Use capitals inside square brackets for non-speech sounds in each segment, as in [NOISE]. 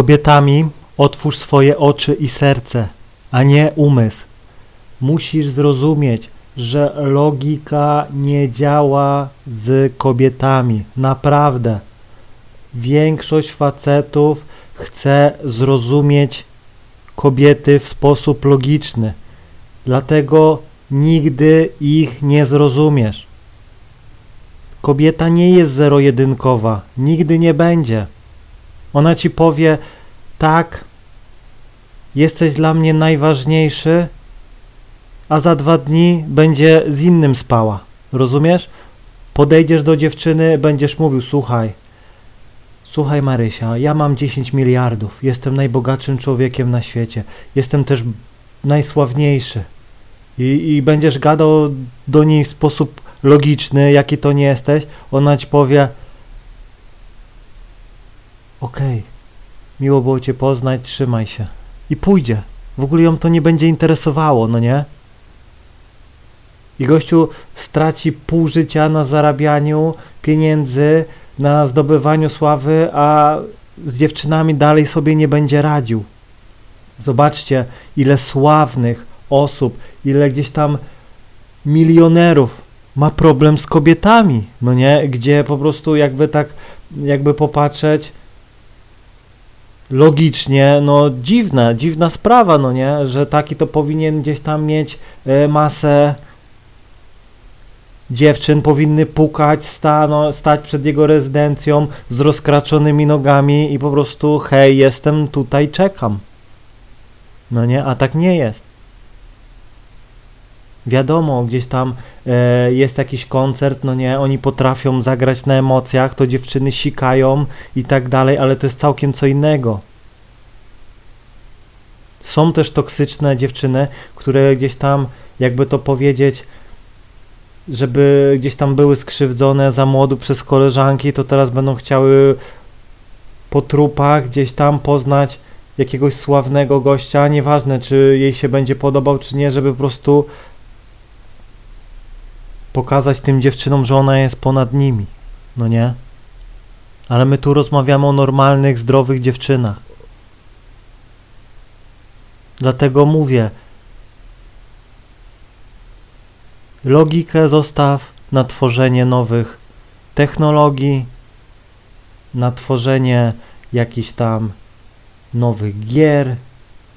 kobietami otwórz swoje oczy i serce, a nie umysł. Musisz zrozumieć, że logika nie działa z kobietami. Naprawdę. Większość facetów chce zrozumieć kobiety w sposób logiczny. Dlatego nigdy ich nie zrozumiesz. Kobieta nie jest zero-jedynkowa, nigdy nie będzie. Ona ci powie, tak, jesteś dla mnie najważniejszy, a za dwa dni będzie z innym spała. Rozumiesz? Podejdziesz do dziewczyny, będziesz mówił, słuchaj, słuchaj Marysia, ja mam 10 miliardów, jestem najbogatszym człowiekiem na świecie, jestem też najsławniejszy. I, I będziesz gadał do niej w sposób logiczny, jaki to nie jesteś, ona ci powie, okej, miło było cię poznać, trzymaj się. I pójdzie. W ogóle ją to nie będzie interesowało, no nie? I gościu straci pół życia na zarabianiu pieniędzy, na zdobywaniu sławy, a z dziewczynami dalej sobie nie będzie radził. Zobaczcie, ile sławnych osób, ile gdzieś tam milionerów ma problem z kobietami, no nie? Gdzie po prostu jakby tak, jakby popatrzeć logicznie, no dziwna, dziwna sprawa, no nie? Że taki to powinien gdzieś tam mieć e, masę dziewczyn powinny pukać, stano, stać przed jego rezydencją z rozkraczonymi nogami i po prostu hej, jestem tutaj, czekam. No nie, a tak nie jest. Wiadomo, gdzieś tam e, jest jakiś koncert, no nie, oni potrafią zagrać na emocjach, to dziewczyny sikają i tak dalej, ale to jest całkiem co innego. Są też toksyczne dziewczyny, które gdzieś tam, jakby to powiedzieć, żeby gdzieś tam były skrzywdzone za młodu przez koleżanki, to teraz będą chciały po trupach gdzieś tam poznać jakiegoś sławnego gościa, nieważne czy jej się będzie podobał czy nie, żeby po prostu pokazać tym dziewczynom, że ona jest ponad nimi. No nie? Ale my tu rozmawiamy o normalnych, zdrowych dziewczynach. Dlatego mówię, logikę zostaw na tworzenie nowych technologii, na tworzenie jakichś tam nowych gier,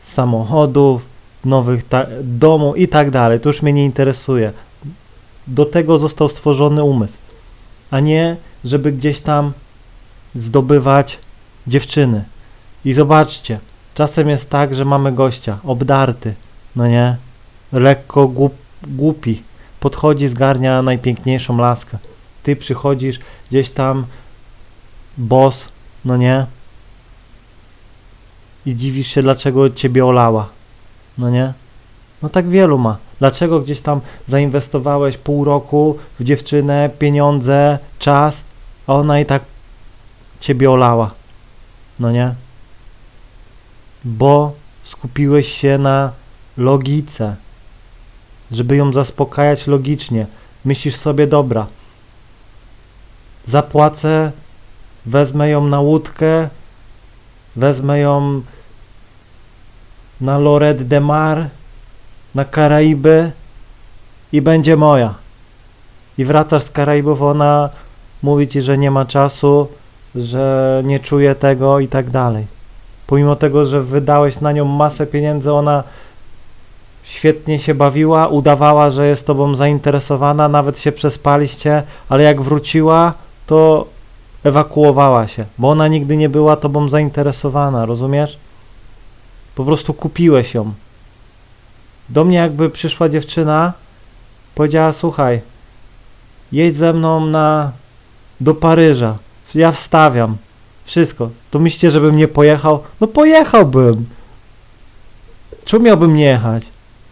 samochodów, nowych domów i tak dalej. To już mnie nie interesuje. Do tego został stworzony umysł, a nie żeby gdzieś tam zdobywać dziewczyny. I zobaczcie, czasem jest tak, że mamy gościa obdarty, no nie, lekko głup, głupi, podchodzi, zgarnia najpiękniejszą laskę. Ty przychodzisz gdzieś tam, boss, no nie, i dziwisz się, dlaczego ciebie olała, no nie? No tak wielu ma. Dlaczego gdzieś tam zainwestowałeś pół roku w dziewczynę, pieniądze, czas, a ona i tak ciebie olała? No nie? Bo skupiłeś się na logice, żeby ją zaspokajać logicznie. Myślisz sobie, dobra, zapłacę, wezmę ją na łódkę, wezmę ją na Loret de Mar, na Karaiby i będzie moja. I wracasz z Karaibów, ona mówi ci, że nie ma czasu, że nie czuje tego i tak dalej. Pomimo tego, że wydałeś na nią masę pieniędzy, ona świetnie się bawiła, udawała, że jest tobą zainteresowana, nawet się przespaliście, ale jak wróciła, to ewakuowała się, bo ona nigdy nie była tobą zainteresowana, rozumiesz? Po prostu kupiłeś ją. Do mnie jakby przyszła dziewczyna, powiedziała, słuchaj, jedź ze mną na, do Paryża, ja wstawiam, wszystko. To myślicie, żebym nie pojechał? No pojechałbym. Czemu miałbym nie jechać?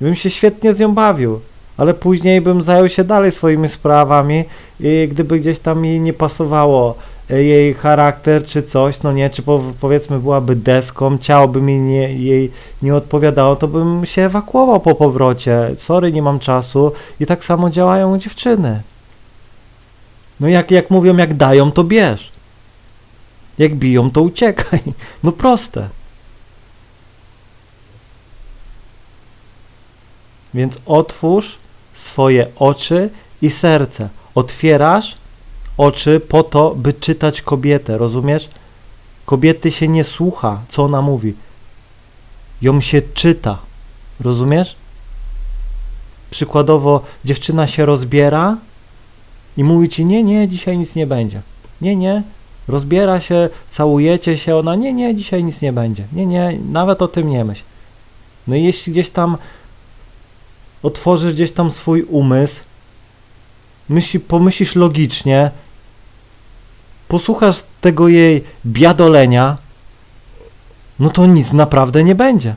Bym się świetnie z nią bawił, ale później bym zajął się dalej swoimi sprawami i gdyby gdzieś tam mi nie pasowało jej charakter czy coś, no nie, czy po, powiedzmy byłaby deską, ciało by mi nie, jej nie odpowiadało, to bym się ewakuował po powrocie. Sorry, nie mam czasu. I tak samo działają dziewczyny. No jak, jak mówią, jak dają, to bierz. Jak biją, to uciekaj. [LAUGHS] No proste. Więc otwórz swoje oczy i serce. Otwierasz oczy po to, by czytać kobietę, rozumiesz? Kobiety się nie słucha, co ona mówi. Ją się czyta, rozumiesz? Przykładowo dziewczyna się rozbiera i mówi ci, nie, nie, dzisiaj nic nie będzie. Nie, nie, rozbiera się, całujecie się, ona, nie, nie, dzisiaj nic nie będzie. Nie, nie, nawet o tym nie myśl. No i jeśli gdzieś tam otworzysz gdzieś tam swój umysł, myśli, pomyślisz logicznie, posłuchasz tego jej biadolenia, no to nic naprawdę nie będzie.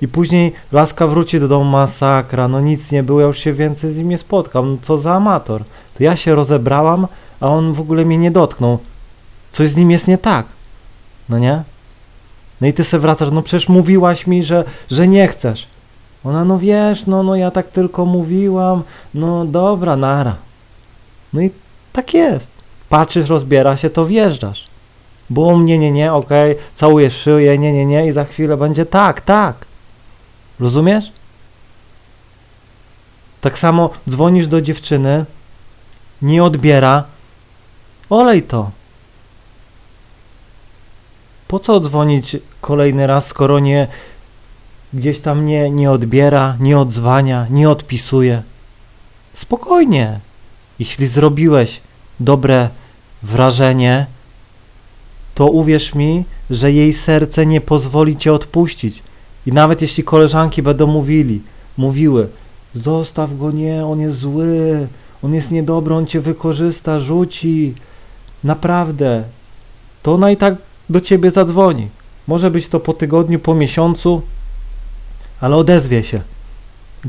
I później laska wróci do domu, masakra, no nic nie było, ja już się więcej z nim nie spotkam, no co za amator. To ja się rozebrałam, a on w ogóle mnie nie dotknął. Coś z nim jest nie tak. No nie? No i ty se wracasz, no przecież mówiłaś mi, że, że nie chcesz. Ona, no wiesz, no, no ja tak tylko mówiłam, no dobra, nara. No i tak jest. Patrzysz, rozbiera się, to wjeżdżasz. Bum, nie, nie, nie, okej, okay. całujesz szyję, nie, nie, nie i za chwilę będzie tak, tak. Rozumiesz? Tak samo dzwonisz do dziewczyny, nie odbiera, olej to. Po co dzwonić kolejny raz, skoro nie gdzieś tam nie, nie odbiera, nie odzwania, nie odpisuje? Spokojnie. Jeśli zrobiłeś dobre wrażenie, to uwierz mi, że jej serce nie pozwoli cię odpuścić. I nawet jeśli koleżanki będą mówili, mówiły, zostaw go, nie, on jest zły, on jest niedobry, on cię wykorzysta, rzuci, naprawdę, to ona i tak do ciebie zadzwoni. Może być to po tygodniu, po miesiącu, ale odezwie się.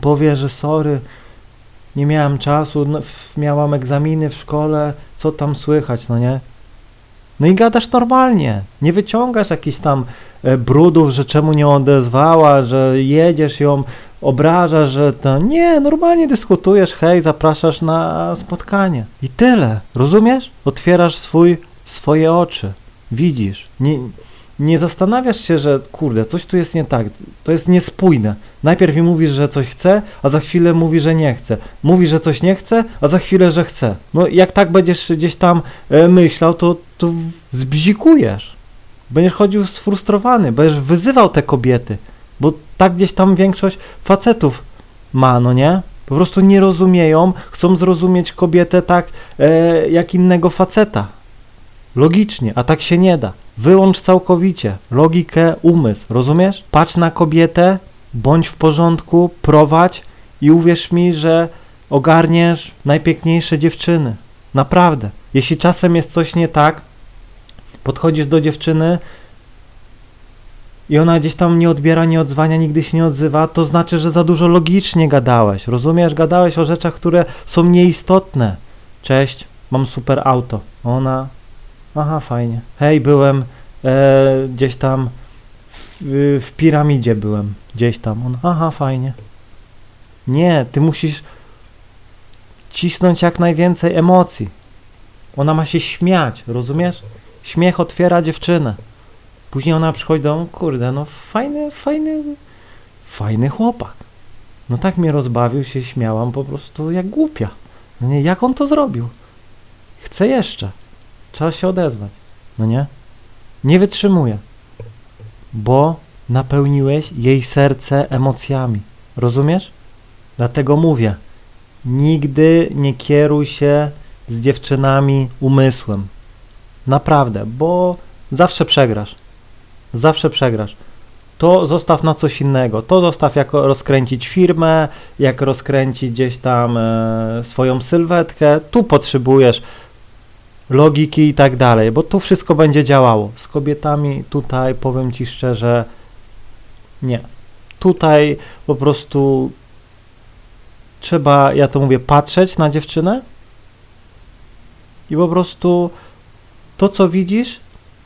Powie, że sorry, nie miałem czasu, no, miałam egzaminy w szkole, co tam słychać, no nie? No i gadasz normalnie, nie wyciągasz jakichś tam e, brudów, że czemu nie odezwała, że jedziesz ją, obrażasz, że to... Nie, normalnie dyskutujesz, hej, zapraszasz na spotkanie. I tyle, rozumiesz? Otwierasz swój, swoje oczy, widzisz. Nie, nie zastanawiasz się, że kurde, coś tu jest nie tak, to jest niespójne. Najpierw mi mówisz, że coś chce, a za chwilę mówi, że nie chce. Mówi, że coś nie chce, a za chwilę, że chce. No jak tak będziesz gdzieś tam e, myślał, to, to zbzikujesz. Będziesz chodził sfrustrowany, będziesz wyzywał te kobiety, bo tak gdzieś tam większość facetów ma, no nie? Po prostu nie rozumieją, chcą zrozumieć kobietę tak e, jak innego faceta. Logicznie, a tak się nie da. Wyłącz całkowicie logikę, umysł, rozumiesz? Patrz na kobietę, bądź w porządku, prowadź i uwierz mi, że ogarniesz najpiękniejsze dziewczyny. Naprawdę. Jeśli czasem jest coś nie tak, podchodzisz do dziewczyny i ona gdzieś tam nie odbiera, nie odzwania, nigdy się nie odzywa, to znaczy, że za dużo logicznie gadałeś. Rozumiesz? Gadałeś o rzeczach, które są nieistotne. Cześć, mam super auto. Ona Aha, fajnie. Hej, byłem e, gdzieś tam w, w piramidzie byłem. Gdzieś tam. On, aha, fajnie. Nie, ty musisz cisnąć jak najwięcej emocji. Ona ma się śmiać, rozumiesz? Śmiech otwiera dziewczynę. Później ona przychodzi do domu, kurde, no fajny, fajny, fajny chłopak. No tak mnie rozbawił, się śmiałam po prostu jak głupia. No nie, jak on to zrobił? Chcę jeszcze. Trzeba się odezwać. No nie? Nie wytrzymuje. Bo napełniłeś jej serce emocjami. Rozumiesz? Dlatego mówię, nigdy nie kieruj się z dziewczynami umysłem. Naprawdę, bo zawsze przegrasz. Zawsze przegrasz. To zostaw na coś innego. To zostaw jak rozkręcić firmę, jak rozkręcić gdzieś tam e, swoją sylwetkę. Tu potrzebujesz logiki i tak dalej, bo tu wszystko będzie działało. Z kobietami tutaj powiem Ci szczerze, nie. Tutaj po prostu trzeba, ja to mówię, patrzeć na dziewczynę i po prostu to, co widzisz,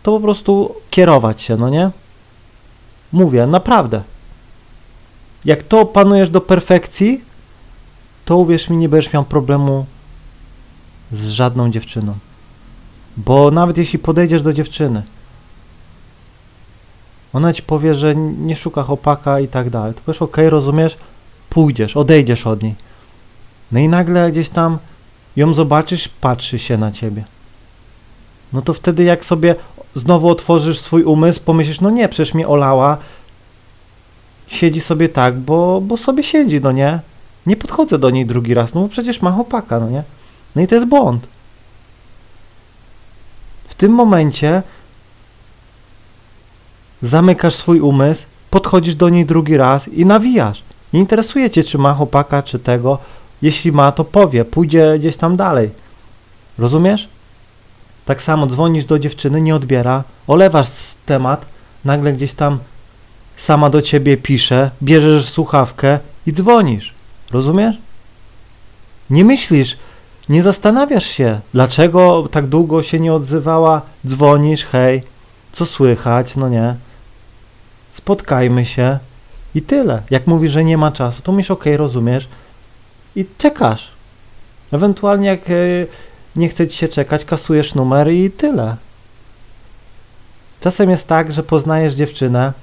to po prostu kierować się, no nie? Mówię, naprawdę. Jak to panujesz do perfekcji, to uwierz mi, nie będziesz miał problemu z żadną dziewczyną. Bo nawet jeśli podejdziesz do dziewczyny, ona ci powie, że nie szuka chłopaka i tak dalej. To powiesz, okej, rozumiesz, pójdziesz, odejdziesz od niej. No i nagle gdzieś tam ją zobaczysz, patrzy się na ciebie. No to wtedy jak sobie znowu otworzysz swój umysł, pomyślisz, no nie, przecież mnie olała, siedzi sobie tak, bo, bo sobie siedzi, no nie? Nie podchodzę do niej drugi raz, no bo przecież ma chłopaka, no nie? No i to jest błąd. Tym momencie zamykasz swój umysł, podchodzisz do niej drugi raz i nawijasz. Nie interesuje cię, czy ma chłopaka, czy tego. Jeśli ma, to powie, pójdzie gdzieś tam dalej. Rozumiesz? Tak samo dzwonisz do dziewczyny, nie odbiera, olewasz temat, nagle gdzieś tam sama do ciebie pisze, bierzesz słuchawkę i dzwonisz. Rozumiesz? Nie myślisz, nie zastanawiasz się, dlaczego tak długo się nie odzywała, dzwonisz, hej, co słychać, no nie. Spotkajmy się i tyle. Jak mówisz, że nie ma czasu, to mówisz, ok, rozumiesz i czekasz. Ewentualnie jak e, nie chce ci się czekać, kasujesz numer i tyle. Czasem jest tak, że poznajesz dziewczynę,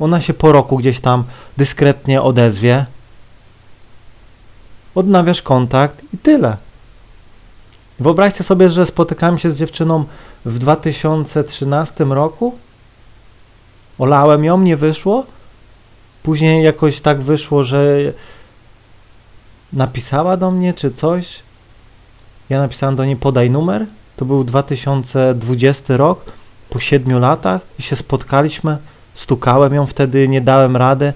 ona się po roku gdzieś tam dyskretnie odezwie, odnawiasz kontakt i tyle. Wyobraźcie sobie, że spotykałem się z dziewczyną w 2013 roku. Olałem ją, nie wyszło. Później jakoś tak wyszło, że napisała do mnie czy coś. Ja napisałem do niej podaj numer. To był 2020 rok, po siedmiu latach i się spotkaliśmy. Stukałem ją wtedy, nie dałem rady.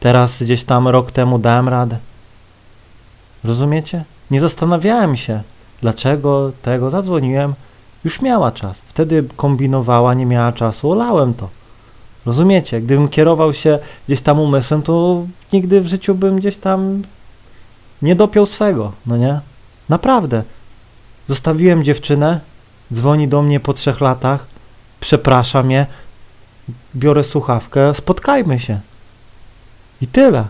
Teraz gdzieś tam rok temu dałem radę. Rozumiecie? Nie zastanawiałem się, dlaczego tego zadzwoniłem. Już miała czas. Wtedy kombinowała, nie miała czasu. Olałem to. Rozumiecie? Gdybym kierował się gdzieś tam umysłem, to nigdy w życiu bym gdzieś tam nie dopiął swego, no nie? Naprawdę. Zostawiłem dziewczynę, dzwoni do mnie po trzech latach, przeprasza mnie, biorę słuchawkę, spotkajmy się. I tyle.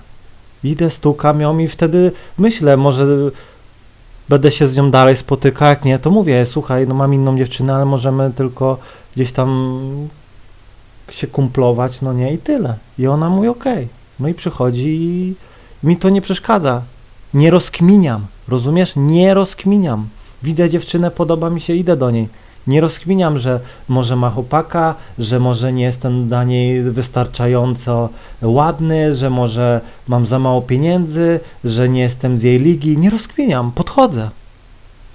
Idę, stukam ją i wtedy myślę, może będę się z nią dalej spotykał, jak nie, to mówię, słuchaj, no mam inną dziewczynę, ale możemy tylko gdzieś tam się kumplować, no nie, i tyle. I ona mówi, okej. Okay. No i przychodzi i mi to nie przeszkadza. Nie rozkminiam, rozumiesz? Nie rozkminiam. Widzę dziewczynę, podoba mi się, idę do niej. Nie rozkminiam, że może ma chłopaka, że może nie jestem dla niej wystarczająco ładny, że może mam za mało pieniędzy, że nie jestem z jej ligi. Nie rozkminiam, podchodzę.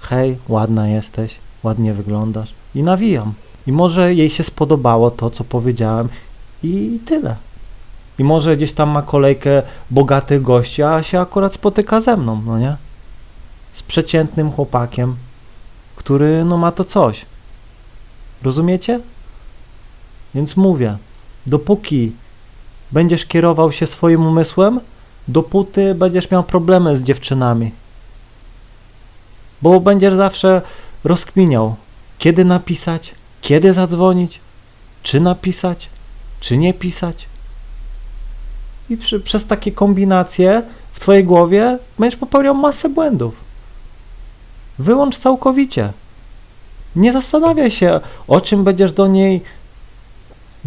Hej, ładna jesteś, ładnie wyglądasz. I nawijam. I może jej się spodobało to, co powiedziałem i tyle. I może gdzieś tam ma kolejkę bogatych gości, a się akurat spotyka ze mną, no nie? Z przeciętnym chłopakiem, który no ma to coś. Rozumiecie? Więc mówię, dopóki będziesz kierował się swoim umysłem, dopóty będziesz miał problemy z dziewczynami. Bo będziesz zawsze rozkminiał, kiedy napisać, kiedy zadzwonić, czy napisać, czy nie pisać. I przy, przez takie kombinacje w Twojej głowie będziesz popełniał masę błędów. Wyłącz całkowicie. Nie zastanawiaj się, o czym będziesz do niej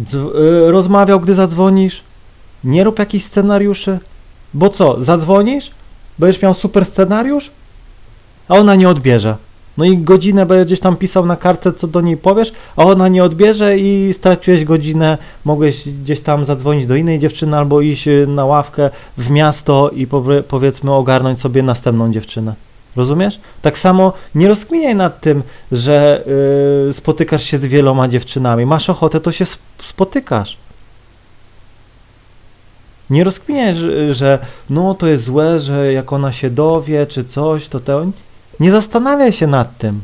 y, rozmawiał, gdy zadzwonisz. Nie rób jakichś scenariuszy. Bo co, zadzwonisz? Będziesz miał super scenariusz? A ona nie odbierze. No i godzinę będziesz tam pisał na kartce, co do niej powiesz, a ona nie odbierze i straciłeś godzinę, mogłeś gdzieś tam zadzwonić do innej dziewczyny albo iść y, na ławkę w miasto i powiedzmy ogarnąć sobie następną dziewczynę. Rozumiesz? Tak samo nie rozkminiaj nad tym, że yy, spotykasz się z wieloma dziewczynami. Masz ochotę, to się spotykasz. Nie rozkminiaj, że, że no to jest złe, że jak ona się dowie, czy coś, to to... Nie zastanawiaj się nad tym.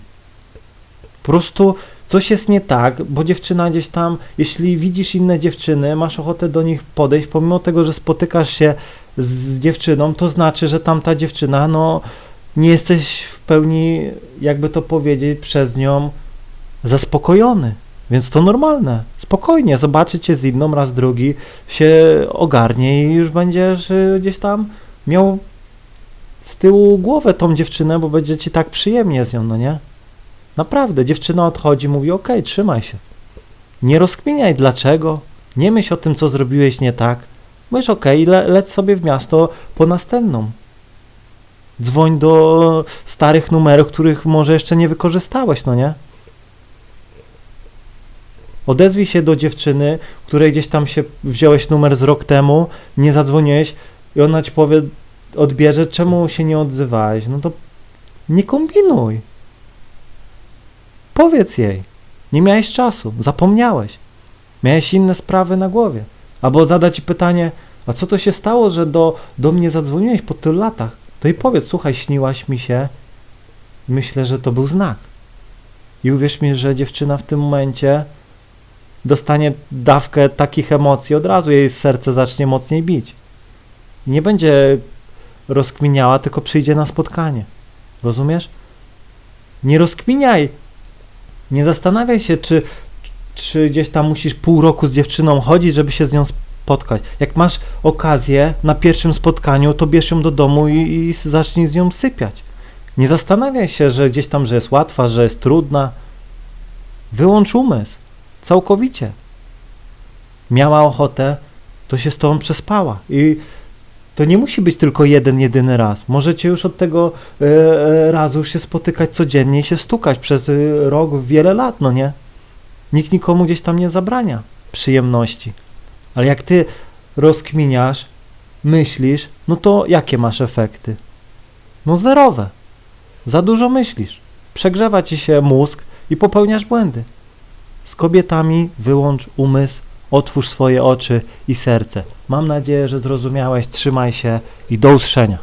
Po prostu coś jest nie tak, bo dziewczyna gdzieś tam, jeśli widzisz inne dziewczyny, masz ochotę do nich podejść, pomimo tego, że spotykasz się z dziewczyną, to znaczy, że tamta dziewczyna, no nie jesteś w pełni, jakby to powiedzieć, przez nią zaspokojony. Więc to normalne. Spokojnie, zobaczy cię z inną, raz drugi, się ogarnie i już będziesz y, gdzieś tam miał z tyłu głowę tą dziewczynę, bo będzie ci tak przyjemnie z nią, no nie? Naprawdę, dziewczyna odchodzi, mówi: Okej, trzymaj się. Nie rozkminiaj dlaczego, nie myśl o tym, co zrobiłeś nie tak. Mówisz: Okej, le, leć sobie w miasto po następną. Dzwoń do starych numerów, których może jeszcze nie wykorzystałeś, no nie? Odezwij się do dziewczyny, której gdzieś tam się wziąłeś numer z rok temu, nie zadzwoniłeś i ona ci powie, odbierze, czemu się nie odzywałeś. No to nie kombinuj. Powiedz jej. Nie miałeś czasu, zapomniałeś. Miałeś inne sprawy na głowie. Albo zada ci pytanie, a co to się stało, że do, do mnie zadzwoniłeś po tylu latach? To i powiedz, słuchaj, śniłaś mi się. Myślę, że to był znak. I uwierz mi, że dziewczyna w tym momencie dostanie dawkę takich emocji, od razu jej serce zacznie mocniej bić. Nie będzie rozkminiała, tylko przyjdzie na spotkanie. Rozumiesz? Nie rozkminiaj. Nie zastanawiaj się, czy, czy gdzieś tam musisz pół roku z dziewczyną chodzić, żeby się z nią spotkać. Jak masz okazję na pierwszym spotkaniu, to bierz ją do domu i, i zacznij z nią sypiać. Nie zastanawiaj się, że gdzieś tam, że jest łatwa, że jest trudna. Wyłącz umysł. Całkowicie. Miała ochotę, to się z tobą przespała. I to nie musi być tylko jeden, jedyny raz. Możecie już od tego e, razu się spotykać codziennie i się stukać przez e, rok, wiele lat, no nie? Nikt nikomu gdzieś tam nie zabrania przyjemności. Ale jak ty rozkminiasz, myślisz, no to jakie masz efekty? No zerowe. Za dużo myślisz. Przegrzewa ci się mózg i popełniasz błędy. Z kobietami wyłącz umysł, otwórz swoje oczy i serce. Mam nadzieję, że zrozumiałeś. Trzymaj się i do usłyszenia.